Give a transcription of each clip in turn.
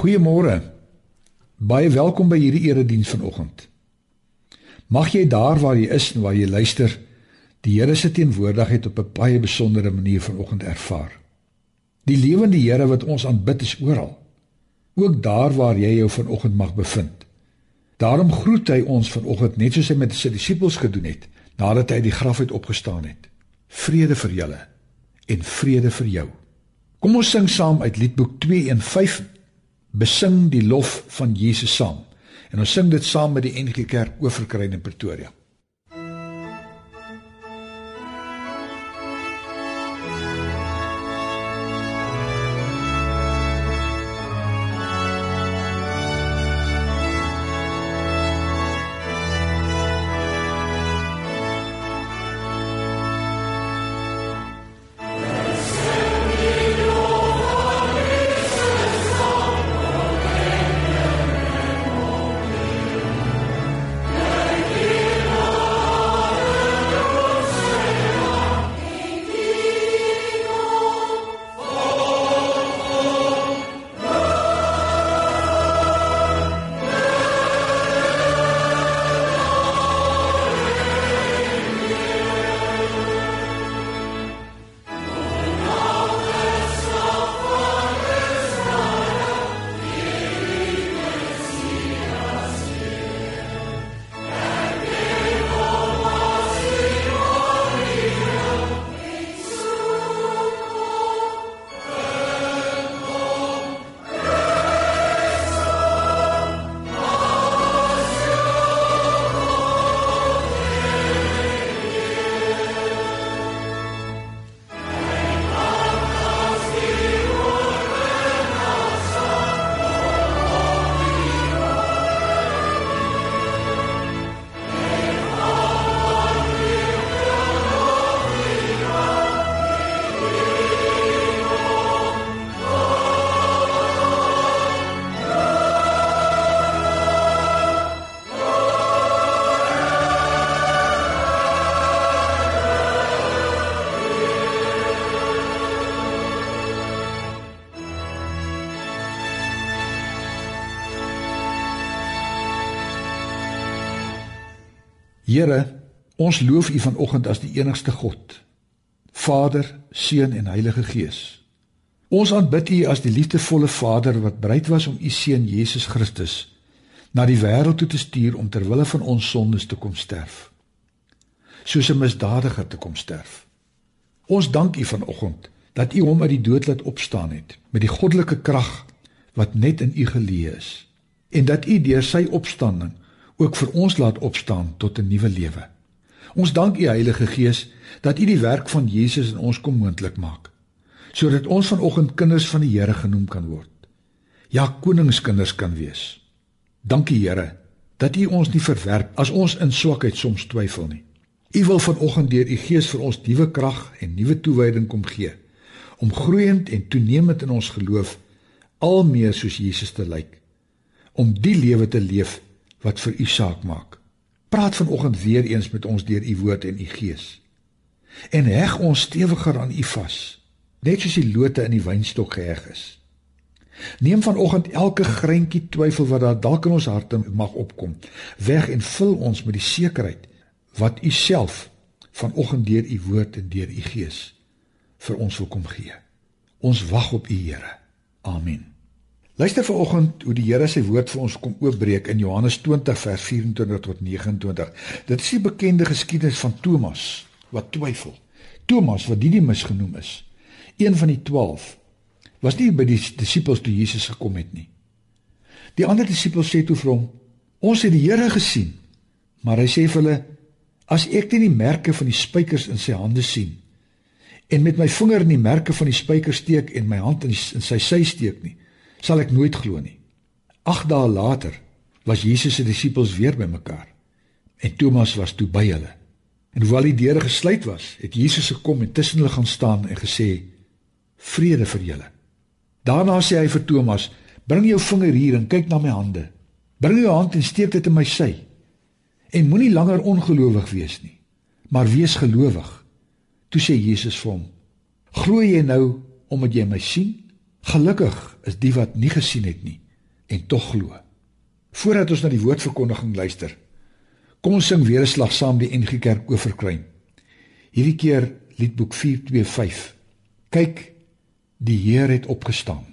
Goeiemôre. Baie welkom by hierdie erediens vanoggend. Mag jy daar waar jy is en waar jy luister, die Here se teenwoordigheid op 'n baie besondere manier vanoggend ervaar. Die lewende Here wat ons aanbid is oral. Ook daar waar jy jou vanoggend mag bevind. Daarom groet hy ons vanoggend net soos hy met sy disippels gedoen het nadat hy uit die graf uit opgestaan het. Vrede vir julle en vrede vir jou. Kom ons sing saam uit Liedboek 215 besing die lof van Jesus saam. En ons sing dit saam met die NG Kerk Oeverkruin in Pretoria. Here, ons loof U vanoggend as die enigste God. Vader, Seun en Heilige Gees. Ons aanbid U as die liefdevolle Vader wat bereid was om U seun Jesus Christus na die wêreld toe te stuur om ter wille van ons sondes te kom sterf. Soos 'n misdadiger te kom sterf. Ons dank U vanoggend dat U hom uit die dood laat opstaan het met die goddelike krag wat net in U geleë is en dat U deur sy opstanding ook vir ons laat opstaan tot 'n nuwe lewe. Ons dank U Heilige Gees dat U die werk van Jesus in ons kom moontlik maak, sodat ons vanoggend kinders van die Here genoem kan word. Ja, koningskinders kan wees. Dankie Here dat U ons nie verwerp as ons in swakheid soms twyfel nie. U wil vanoggend deur U Gees vir ons nuwe krag en nuwe toewyding kom gee om groeiend en toenemend in ons geloof al meer soos Jesus te lyk om die lewe te leef wat vir u saak maak. Praat vanoggend weer eens met ons deur u woord en u gees. En heg ons stewiger aan u vas, net soos die lote in die wynstok geheg is. Neem vanoggend elke greintjie twyfel wat daar dalk in ons harte mag opkom, weg en vul ons met die sekerheid wat u self vanoggend deur u woord en deur u gees vir ons wil kom gee. Ons wag op u Here. Amen. Luister vanoggend hoe die Here sy woord vir ons kom oopbreek in Johannes 20 vers 24 tot 29. Dit is die bekende geskiedenis van Thomas wat twyfel. Thomas wat Didimus genoem is, een van die 12, was nie by die disippels toe Jesus gekom het nie. Die ander disippels sê toe vir hom: "Ons het die Here gesien." Maar hy sê vir hulle: "As ek nie die merke van die spykers in sy hande sien en met my vinger in die merke van die spykers steek en my hand in, in sy sy steek nie, sal ek nooit glo nie. 8 dae later was Jesus se disippels weer bymekaar en Thomas was toe by hulle. En hoewel die deure gesluit was, het Jesus gekom en tussen hulle gaan staan en gesê: "Vrede vir julle." Daarna sê hy vir Thomas: "Bring jou vinger hier en kyk na my hande. Bring jou hand en steek dit in my sy. En moenie langer ongelowig wees nie, maar wees gelowig." Toe sê Jesus vir hom: "Glo jy nou omdat jy my sien?" Gelukkig is die wat nie gesien het nie, en tog glo. Voordat ons na die woordverkondiging luister, kom ons sing weer 'n slag saam die NG Kerk oorkruin. Hierdie keer Liedboek 425. Kyk, die Heer het opgestaan.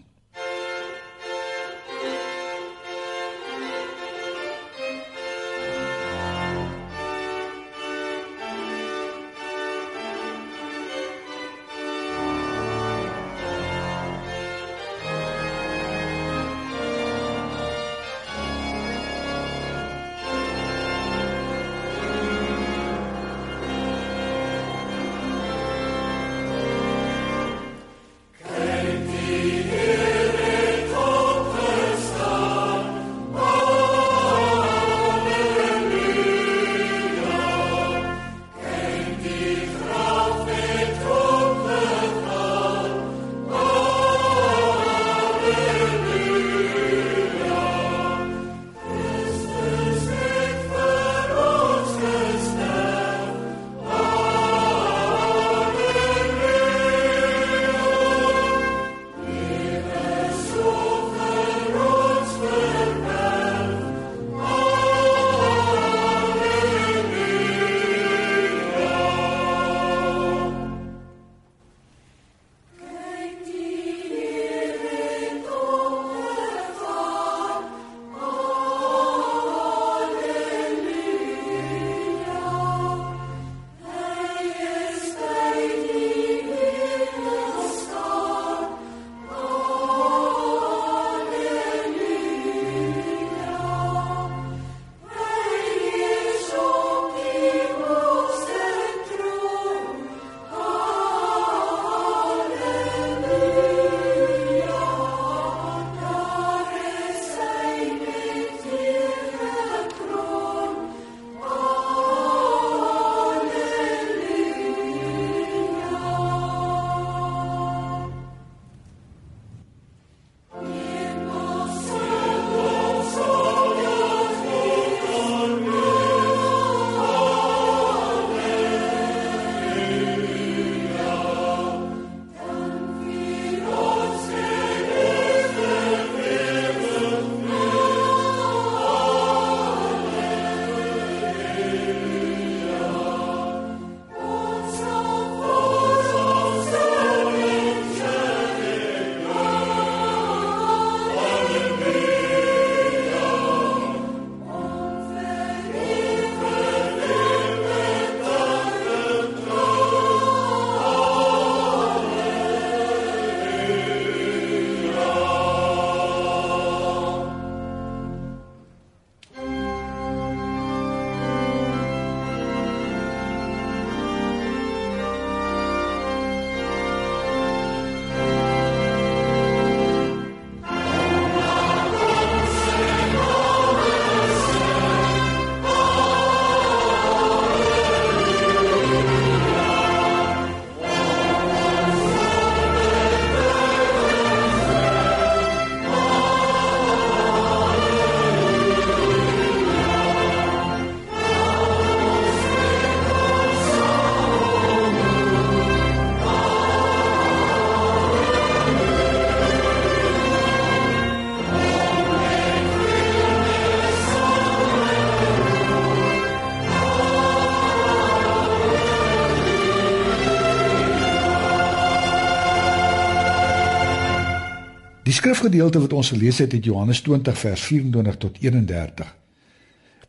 Skrifgedeelte wat ons gelees het uit Johannes 20 vers 24 tot 31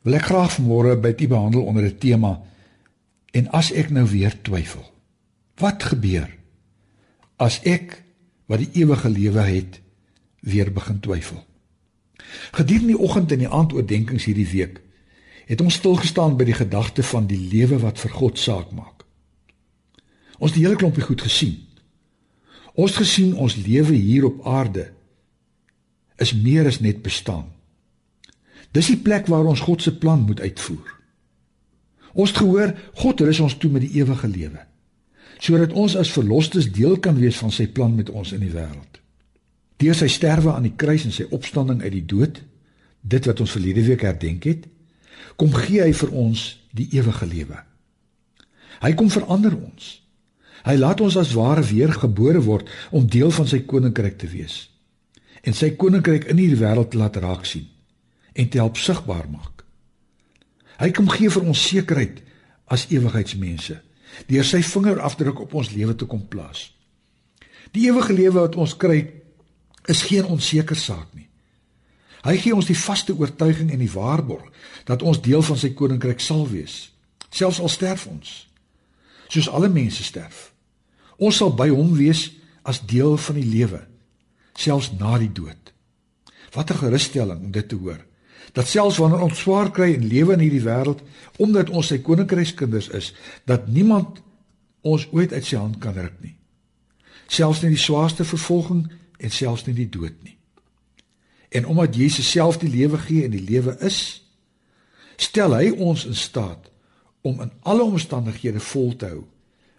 wil ek graag vanmôre by u behandel onder 'n tema en as ek nou weer twyfel. Wat gebeur as ek wat die ewige lewe het weer begin twyfel? Gedurende die oggend en die aandoordenkings hierdie week het ons stil gestaan by die gedagte van die lewe wat vir God saak maak. Ons het die hele klompie goed gesien. Ons gesien ons lewe hier op aarde is meer as net bestaan. Dis die plek waar ons God se plan moet uitvoer. Ons het gehoor God rus ons toe met die ewige lewe sodat ons as verlosters deel kan wees van sy plan met ons in die wêreld. Deur sy sterwe aan die kruis en sy opstanding uit die dood, dit wat ons verlede week herdenk het, kom gee hy vir ons die ewige lewe. Hy kom verander ons. Hy laat ons as ware weergebore word om deel van sy koninkryk te wees. En sy koninkryk in hierdie wêreld laat raak sien en te help sigbaar maak. Hy kom gee vir ons sekerheid as ewigheidsmense deur sy vingerafdruk op ons lewe te kom plaas. Die ewige lewe wat ons kry is geen onseker saak nie. Hy gee ons die vaste oortuiging en die waarborg dat ons deel van sy koninkryk sal wees, selfs al sterf ons. Soos alle mense sterf. Ons sal by hom wees as deel van die lewe, selfs na die dood. Wat 'n gerusstelling om dit te hoor. Dat selfs wanneer ons swaar kry en lewe in hierdie wêreld omdat ons sy koninkrykskinders is, dat niemand ons ooit uit sy hand kan ruk nie. Selfs nie die swaarste vervolging en selfs nie die dood nie. En omdat Jesus self die lewe gee en die lewe is, stel hy ons in staat om in alle omstandighede vol te hou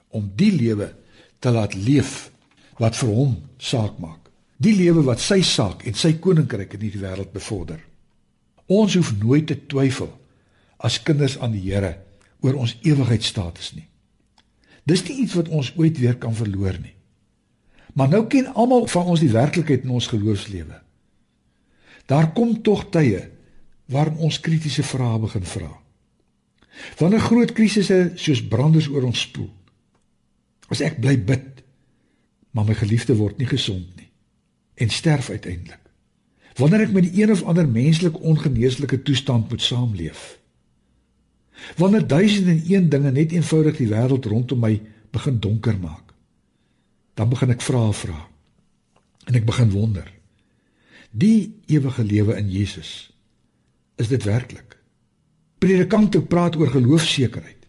om die lewe te laat leef wat vir hom saak maak. Die lewe wat sy saak en sy koninkryk in hierdie wêreld bevorder. Ons hoef nooit te twyfel as kinders aan die Here oor ons ewigheidsstatus nie. Dis nie iets wat ons ooit weer kan verloor nie. Maar nou ken almal van ons die werklikheid in ons geloofslewe. Daar kom tog tye waarin ons kritiese vrae begin vra. Wanneer groot krisisse soos branders oor ons spoel. As ek bly bid, maar my geliefde word nie gesond nie en sterf uiteindelik. Wanneer ek met die een of ander menslik ongeneeslike toestand moet saamleef. Wanneer duisende en een dinge net eenvoudig die wêreld rondom my begin donker maak. Dan begin ek vra vra. En ek begin wonder. Die ewige lewe in Jesus. Is dit werklik? Predikante praat oor geloofsekerheid,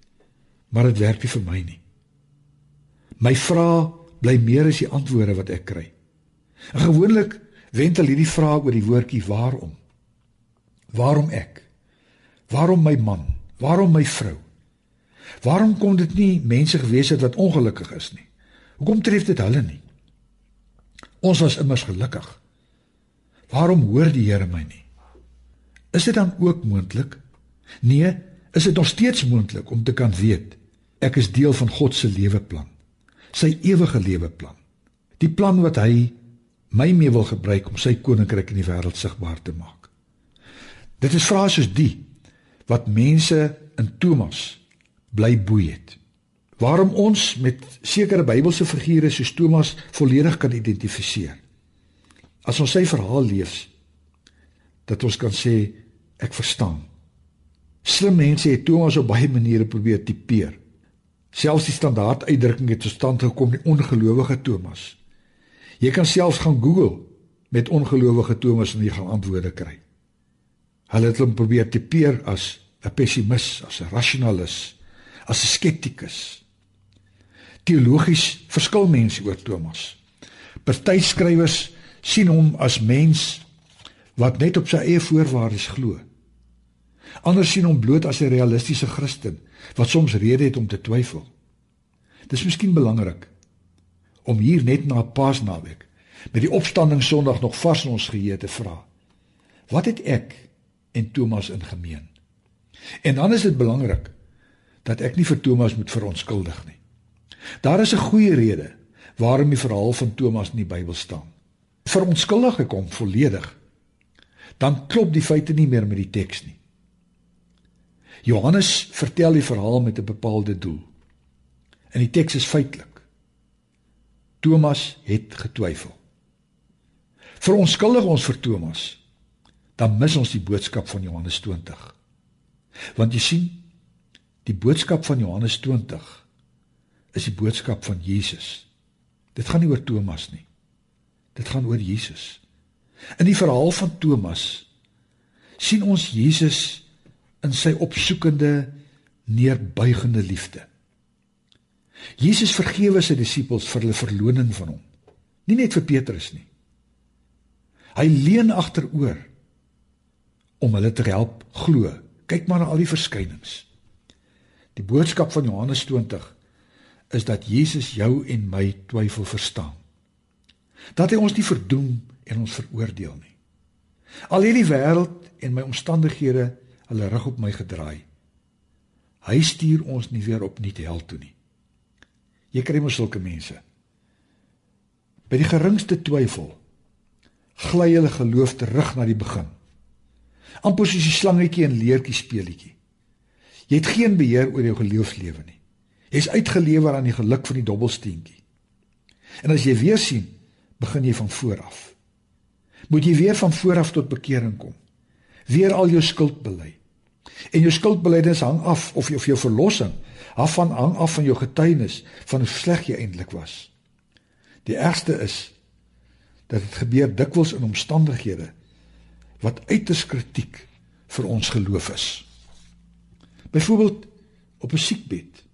maar dit werk nie vir my nie. My vrae bly meer as die antwoorde wat ek kry. En gewoonlik wentel hierdie vraag oor die woordjie waarom. Waarom ek? Waarom my man? Waarom my vrou? Waarom kon dit nie mense gewees het wat ongelukkig is nie? Hoekom tref dit hulle nie? Ons was immers gelukkig. Waarom hoor die Here my nie? Is dit dan ook moontlik? Nee, is dit nog steeds moontlik om te kan weet ek is deel van God se leweplan. Sy ewige leweplan. Die plan wat hy my mee wil gebruik om sy koninkryk in die wêreld sigbaar te maak. Dit is vrae soos die wat mense in Thomas bly boei het. Waarom ons met sekere Bybelse figure soos Thomas volledig kan identifiseer. As ons sy verhaal lees, dat ons kan sê ek verstaan. Slim mense het Thomas op baie maniere probeer tipeer. Selfs die standaard uitdrukking het tot stand gekom die ongelowige Thomas. Jy kan selfs gaan Google met ongelowige Thomas en jy gaan antwoorde kry. Hulle het hom probeer tipeer as 'n pessimis, as 'n rasionalis, as 'n skeptikus. Teologies verskil mense oor Thomas. Party skrywers sien hom as mens wat net op sy eie voorwaardes glo. Ander sien hom bloot as 'n realistiese Christen wat soms rede het om te twyfel. Dis miskien belangrik om hier net na Paasnaweek met die opstanding Sondag nog vars in ons geheue te vra. Wat het ek en Thomas in gemeen? En dan is dit belangrik dat ek nie vir Thomas moet verontskuldig nie. Daar is 'n goeie rede waarom die verhaal van Thomas in die Bybel staan. Verontskuldig ek hom volledig, dan klop die feite nie meer met die teks nie. Johannes vertel die verhaal met 'n bepaalde doel. En die teks is feitelik. Thomas het getwyfel. Verontskuldig ons vir Thomas, dan mis ons die boodskap van Johannes 20. Want jy sien, die boodskap van Johannes 20 is die boodskap van Jesus. Dit gaan nie oor Thomas nie. Dit gaan oor Jesus. In die verhaal van Thomas sien ons Jesus in sy opsoekende neerbuigende liefde. Jesus vergewe sy disippels vir hulle verloning van hom. Nie net vir Petrus nie. Hy leun agteroor om hulle te help glo. Kyk maar na al die verskynings. Die boodskap van Johannes 20 is dat Jesus jou en my twyfel verstaan. Dat hy ons nie verdoem en ons veroordeel nie. Al hierdie wêreld en my omstandighede hulle rug op my gedraai. Hy stuur ons nie weer op nuut hel toe nie. Jy kry mos sulke mense. By die geringste twyfel gly hulle geloof terug na die begin. Amper soos 'n slangetjie en leertjie speelietjie. Jy het geen beheer oor jou geloofslewe nie. Jy's uitgelewer aan die geluk van die dobbelsteentjie. En as jy weer sien, begin jy van voor af. Moet jy weer van voor af tot bekering kom. Weer al jou skuld bely. En jou skuldbelydenis hang af of jy of jou verlossing af van hang af van jou getuienis van hoe sleg jy eintlik was. Die ergste is dat dit gebeur dikwels in omstandighede wat uiters kritiek vir ons geloof is. Byvoorbeeld op 'n siekbed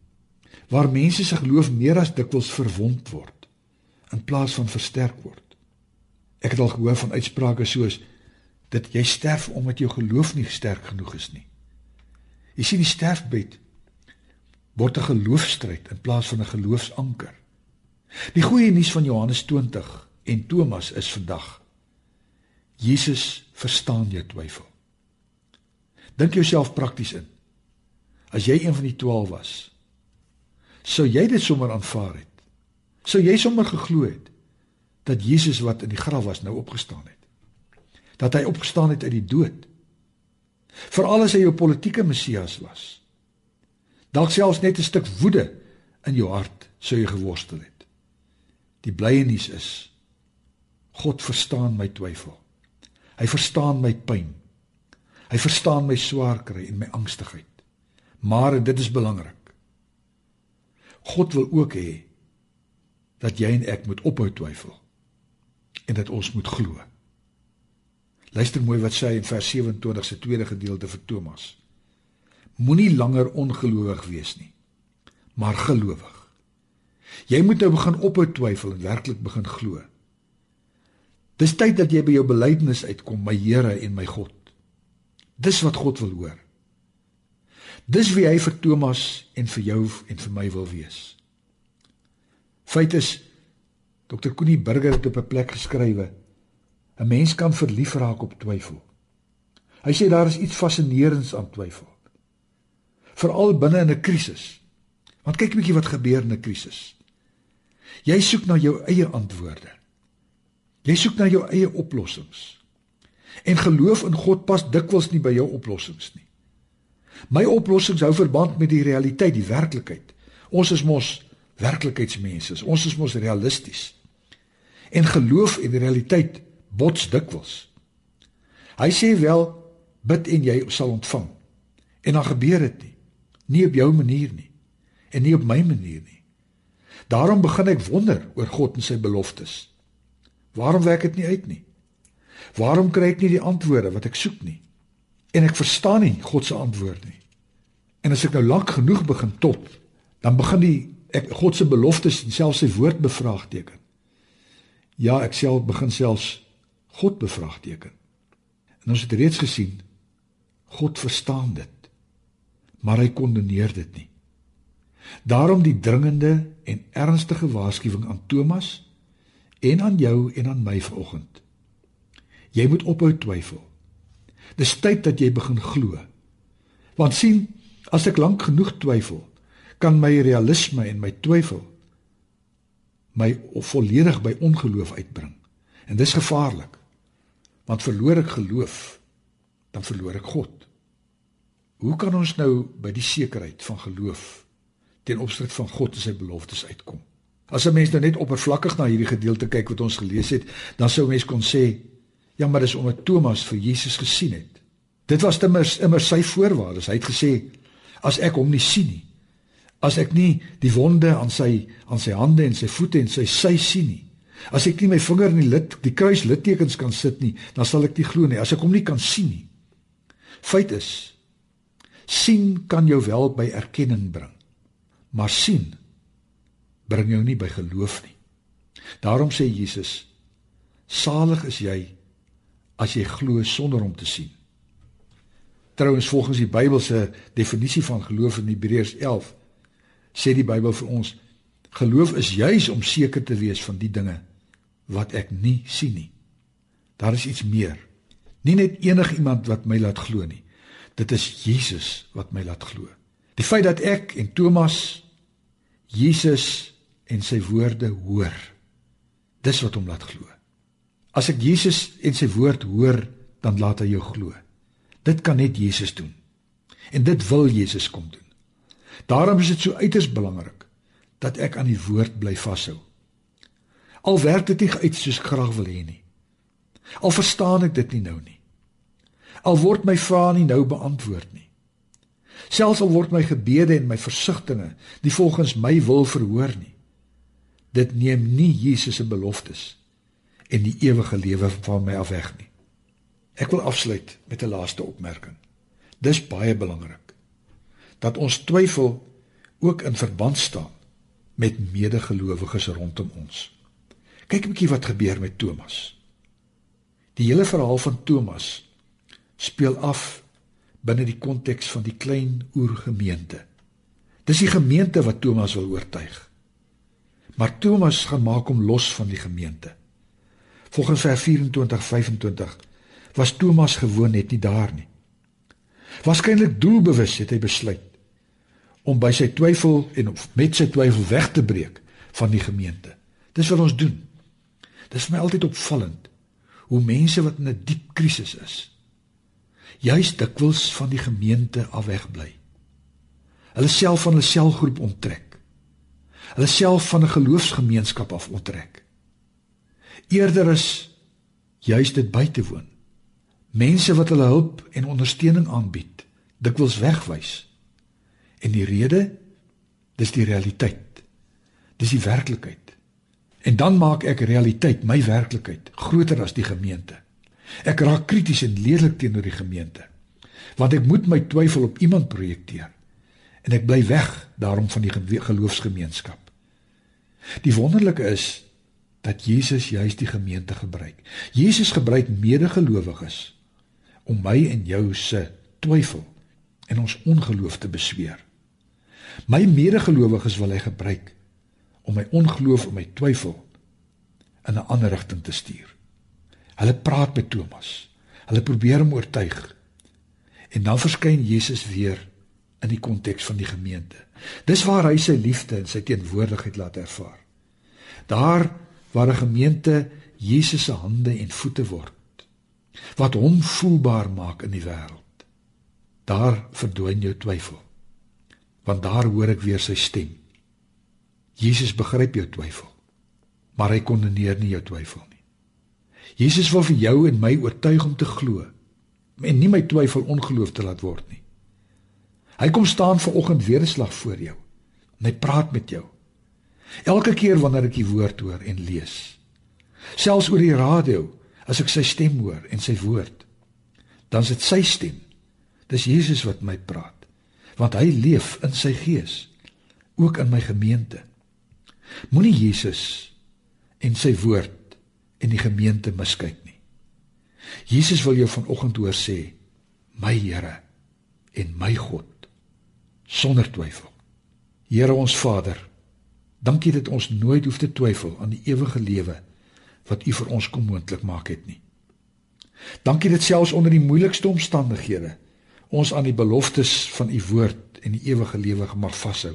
waar mense se geloof meer as dikwels verwond word in plaas van versterk word. Ek het al gehoor van uitsprake soos dat jy sterf omdat jou geloof nie sterk genoeg is nie. Jy sien die sterfbed word 'n geloofstryd in plaas van 'n geloofsanker. Die goeie nuus van Johannes 20 en Thomas is vandag Jesus verstaan jou twyfel. Dink jouself prakties in. As jy een van die 12 was, sou jy dit sommer aanvaar het? Sou jy sommer geglo het dat Jesus wat in die graf was nou opgestaan het? Dat hy opgestaan het uit die dood? Veral as hy jou politieke Messias was. Dalk selfs net 'n stuk woede in jou hart sou jy geworstel het. Die blye nuus is God verstaan my twyfel. Hy verstaan my pyn. Hy verstaan my swaar kry en my angstigheid. Maar dit is belangrik. God wil ook hê dat jy en ek moet ophou twyfel en dat ons moet glo. Luister mooi wat sê hy in vers 27 se tweede gedeelte vir Thomas. Moenie langer ongelowig wees nie, maar gelowig. Jy moet nou begin ophou twyfel en werklik begin glo. Dis tyd dat jy by jou belydenis uitkom, my Here en my God. Dis wat God wil hoor. Dis wie hy vir Thomas en vir jou en vir my wil wees. Feit is Dr. Koenie Burger het op 'n plek geskrywe 'n mens kan verlief raak op twyfel. Hy sê daar is iets fascinerends aan twyfel. Veral binne in 'n krisis. Want kyk bietjie wat gebeur in 'n krisis. Jy soek na jou eie antwoorde. Jy soek na jou eie oplossings. En geloof in God pas dikwels nie by jou oplossings nie. My oplossings hou verband met die realiteit, die werklikheid. Ons is mos werklikheidsmense. Ons is mos realisties. En geloof en realiteit bots dikwels. Hy sê wel bid en jy sal ontvang. En dan gebeur dit nie. Nie op jou manier nie en nie op my manier nie. Daarom begin ek wonder oor God en sy beloftes. Waarom werk dit nie uit nie? Waarom kry ek nie die antwoorde wat ek soek nie? En ek verstaan nie God se antwoord nie. En as ek nou lank genoeg begin tot, dan begin die ek God se beloftes en selfs sy woord bevraagteken. Ja, ek self begin selfs God bevraagteken. En ons het reeds gesien God verstaan dit. Maar hy kondeneer dit nie. Daarom die dringende en ernstige waarskuwing aan Thomas en aan jou en aan my vanoggend. Jy moet ophou twyfel. Dis tyd dat jy begin glo. Want sien, as ek lank genoeg twyfel, kan my realisme en my twyfel my volledig by ongeloof uitbring. En dis gevaarlik. Want verloor ek geloof, dan verloor ek God. Hoe kan ons nou by die sekerheid van geloof ten opsigte van God en sy beloftes uitkom? As 'n mens nou net oppervlakkig na hierdie gedeelte kyk wat ons gelees het, dan sou mens kon sê, ja, maar dis omdat Thomas vir Jesus gesien het. Dit was te immer, immer sy voorwaardes. Hy het gesê, as ek hom nie sien nie, as ek nie die wonde aan sy aan sy hande en sy voete en sy sy sien nie, As ek nie my vinger in die lid, die kruis littekens kan sit nie, dan sal ek nie glo nie. As ek hom nie kan sien nie. Feit is sien kan jou wel by erkenning bring. Maar sien bring jou nie by geloof nie. Daarom sê Jesus: Salig is jy as jy glo sonder om te sien. Trouwens volgens die Bybel se definisie van geloof in Hebreërs 11 sê die Bybel vir ons geloof is juis om seker te wees van die dinge wat ek nie sien nie. Daar is iets meer. Nie net enigiemand wat my laat glo nie. Dit is Jesus wat my laat glo. Die feit dat ek en Thomas Jesus en sy woorde hoor. Dis wat hom laat glo. As ek Jesus en sy woord hoor, dan laat hy jou glo. Dit kan net Jesus doen. En dit wil Jesus kom doen. Daarom is dit so uiters belangrik dat ek aan die woord bly vashou. Al werk dit nie uit soos ek graag wil hê nie. Al verstaan ek dit nie nou nie. Al word my vrae nie nou beantwoord nie. Selfs al word my gebede en my versigtings nie volgens my wil verhoor nie. Dit neem nie Jesus se beloftes en die ewige lewe van my af weg nie. Ek wil afsluit met 'n laaste opmerking. Dis baie belangrik dat ons twyfel ook in verband staan met medegelowiges rondom ons. Kyk 'n bietjie wat gebeur met Thomas. Die hele verhaal van Thomas speel af binne die konteks van die klein oergemeente. Dis die gemeente wat Thomas wil oortuig. Maar Thomas gaan maak hom los van die gemeente. Volgens vers 24:25 was Thomas gewoon net nie daar nie. Waarskynlik doelbewus het hy besluit om by sy twyfel en met sy twyfel weg te breek van die gemeente. Dis wat ons doen. Dit is my altyd opvallend hoe mense wat in 'n diep krisis is, juis dikwels van die gemeente af wegbly. Hulle self van hulle selgroep onttrek. Hulle self van 'n geloofsgemeenskap af onttrek. Eerder is juis dit by te woon. Mense wat hulle hulp en ondersteuning aanbied, dikwels wegwys. En die rede dis die realiteit. Dis die werklikheid. En dan maak ek realiteit, my werklikheid, groter as die gemeente. Ek raak krities en leerlik teenoor die gemeente. Want ek moet my twyfel op iemand projekteer. En ek bly weg daarom van die geloofsgemeenskap. Die wonderlike is dat Jesus juis die gemeente gebruik. Jesus gebruik medegelowiges om my en jou se twyfel en ons ongeloof te besweer. My medegelowiges wil hy gebruik om my ongeloof en my twyfel in 'n ander rigting te stuur. Hulle praat met Thomas. Hulle probeer hom oortuig. En dan verskyn Jesus weer in die konteks van die gemeente. Dis waar hy sy liefde en sy teenwoordigheid laat ervaar. Daar waar 'n gemeente Jesus se hande en voete word wat hom voelbaar maak in die wêreld. Daar verdwyn jou twyfel. Want daar hoor ek weer sy stem. Jesus begryp jou twyfel, maar hy kondeneer nie jou twyfel nie. Jesus wil vir jou en my oortuig om te glo en nie my twyfel ongeloof te laat word nie. Hy kom staan ver oggend weer 'n slag voor jou en hy praat met jou. Elke keer wanneer ek die woord hoor en lees, selfs oor die radio, as ek sy stem hoor en sy woord, dan is dit sy stem. Dis Jesus wat my praat. Want hy leef in sy gees ook in my gemeente. Moenie Jesus en sy woord en die gemeente miskyk nie. Jesus wil jou vanoggend hoor sê, my Here en my God sonder twyfel. Here ons Vader, dankie dat ons nooit hoef te twyfel aan die ewige lewe wat U vir ons kom moontlik maak het nie. Dankie dat selfs onder die moeilikste omstandighede ons aan die beloftes van U woord en die ewige lewe mag vashou.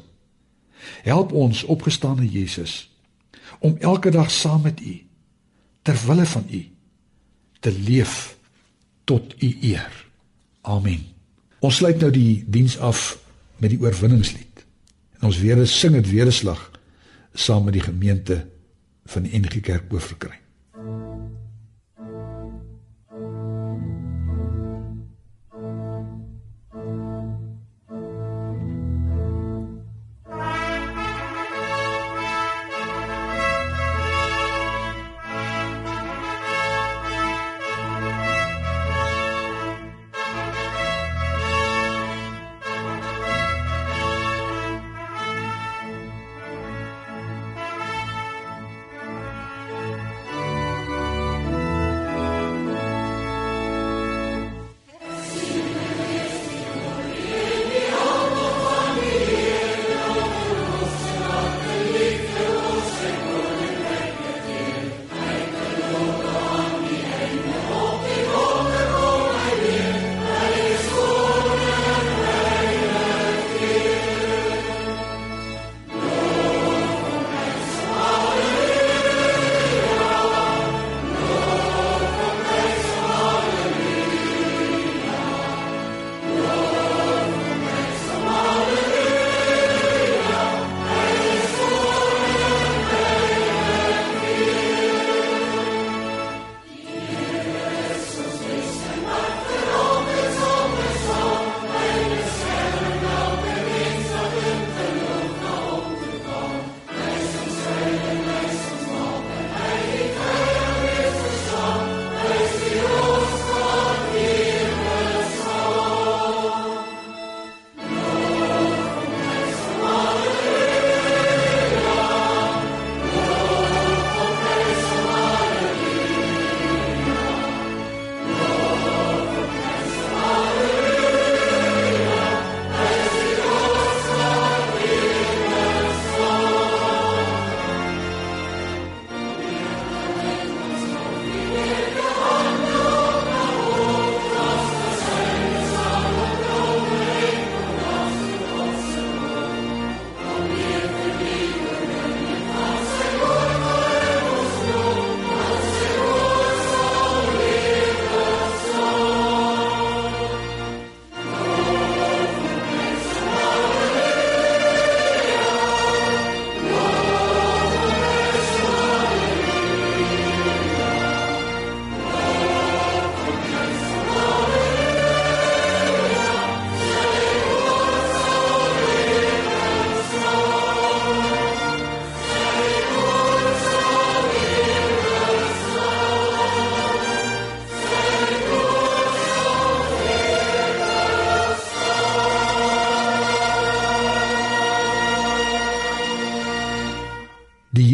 Help ons opgestane Jesus om elke dag saam met U ter wille van U te leef tot U eer. Amen. Ons sluit nou die diens af met die oorwinningslied. En ons weer sing dit weer 'n slag saam met die gemeente van die NG Kerk Boefrekry.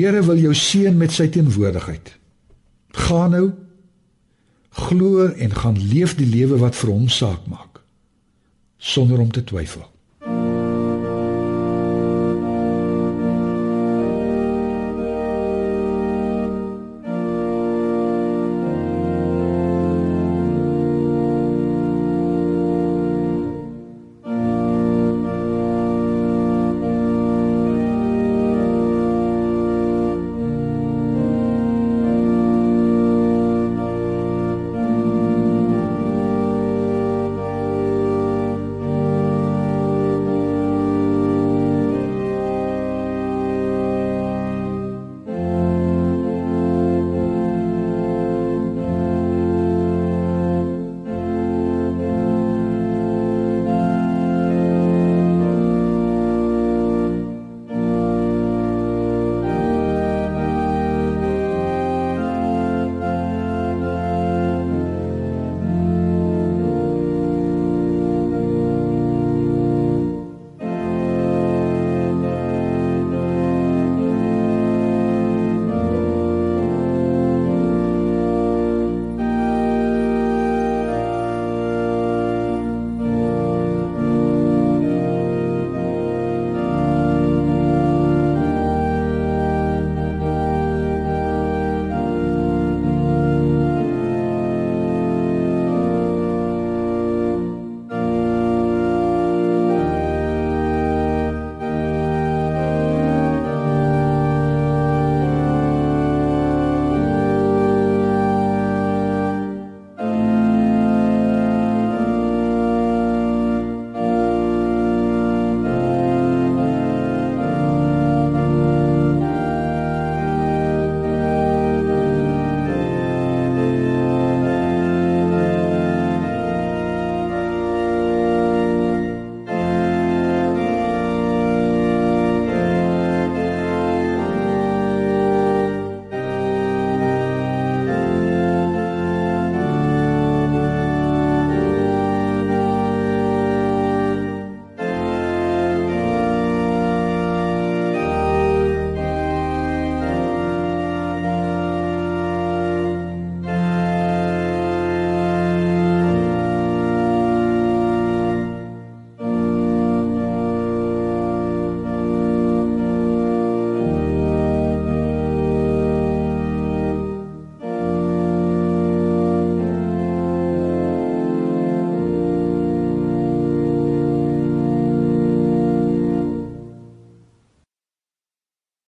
Here wil jou seën met sy teenwoordigheid. Gaan nou glo en gaan leef die lewe wat vir hom saak maak sonder om te twyfel.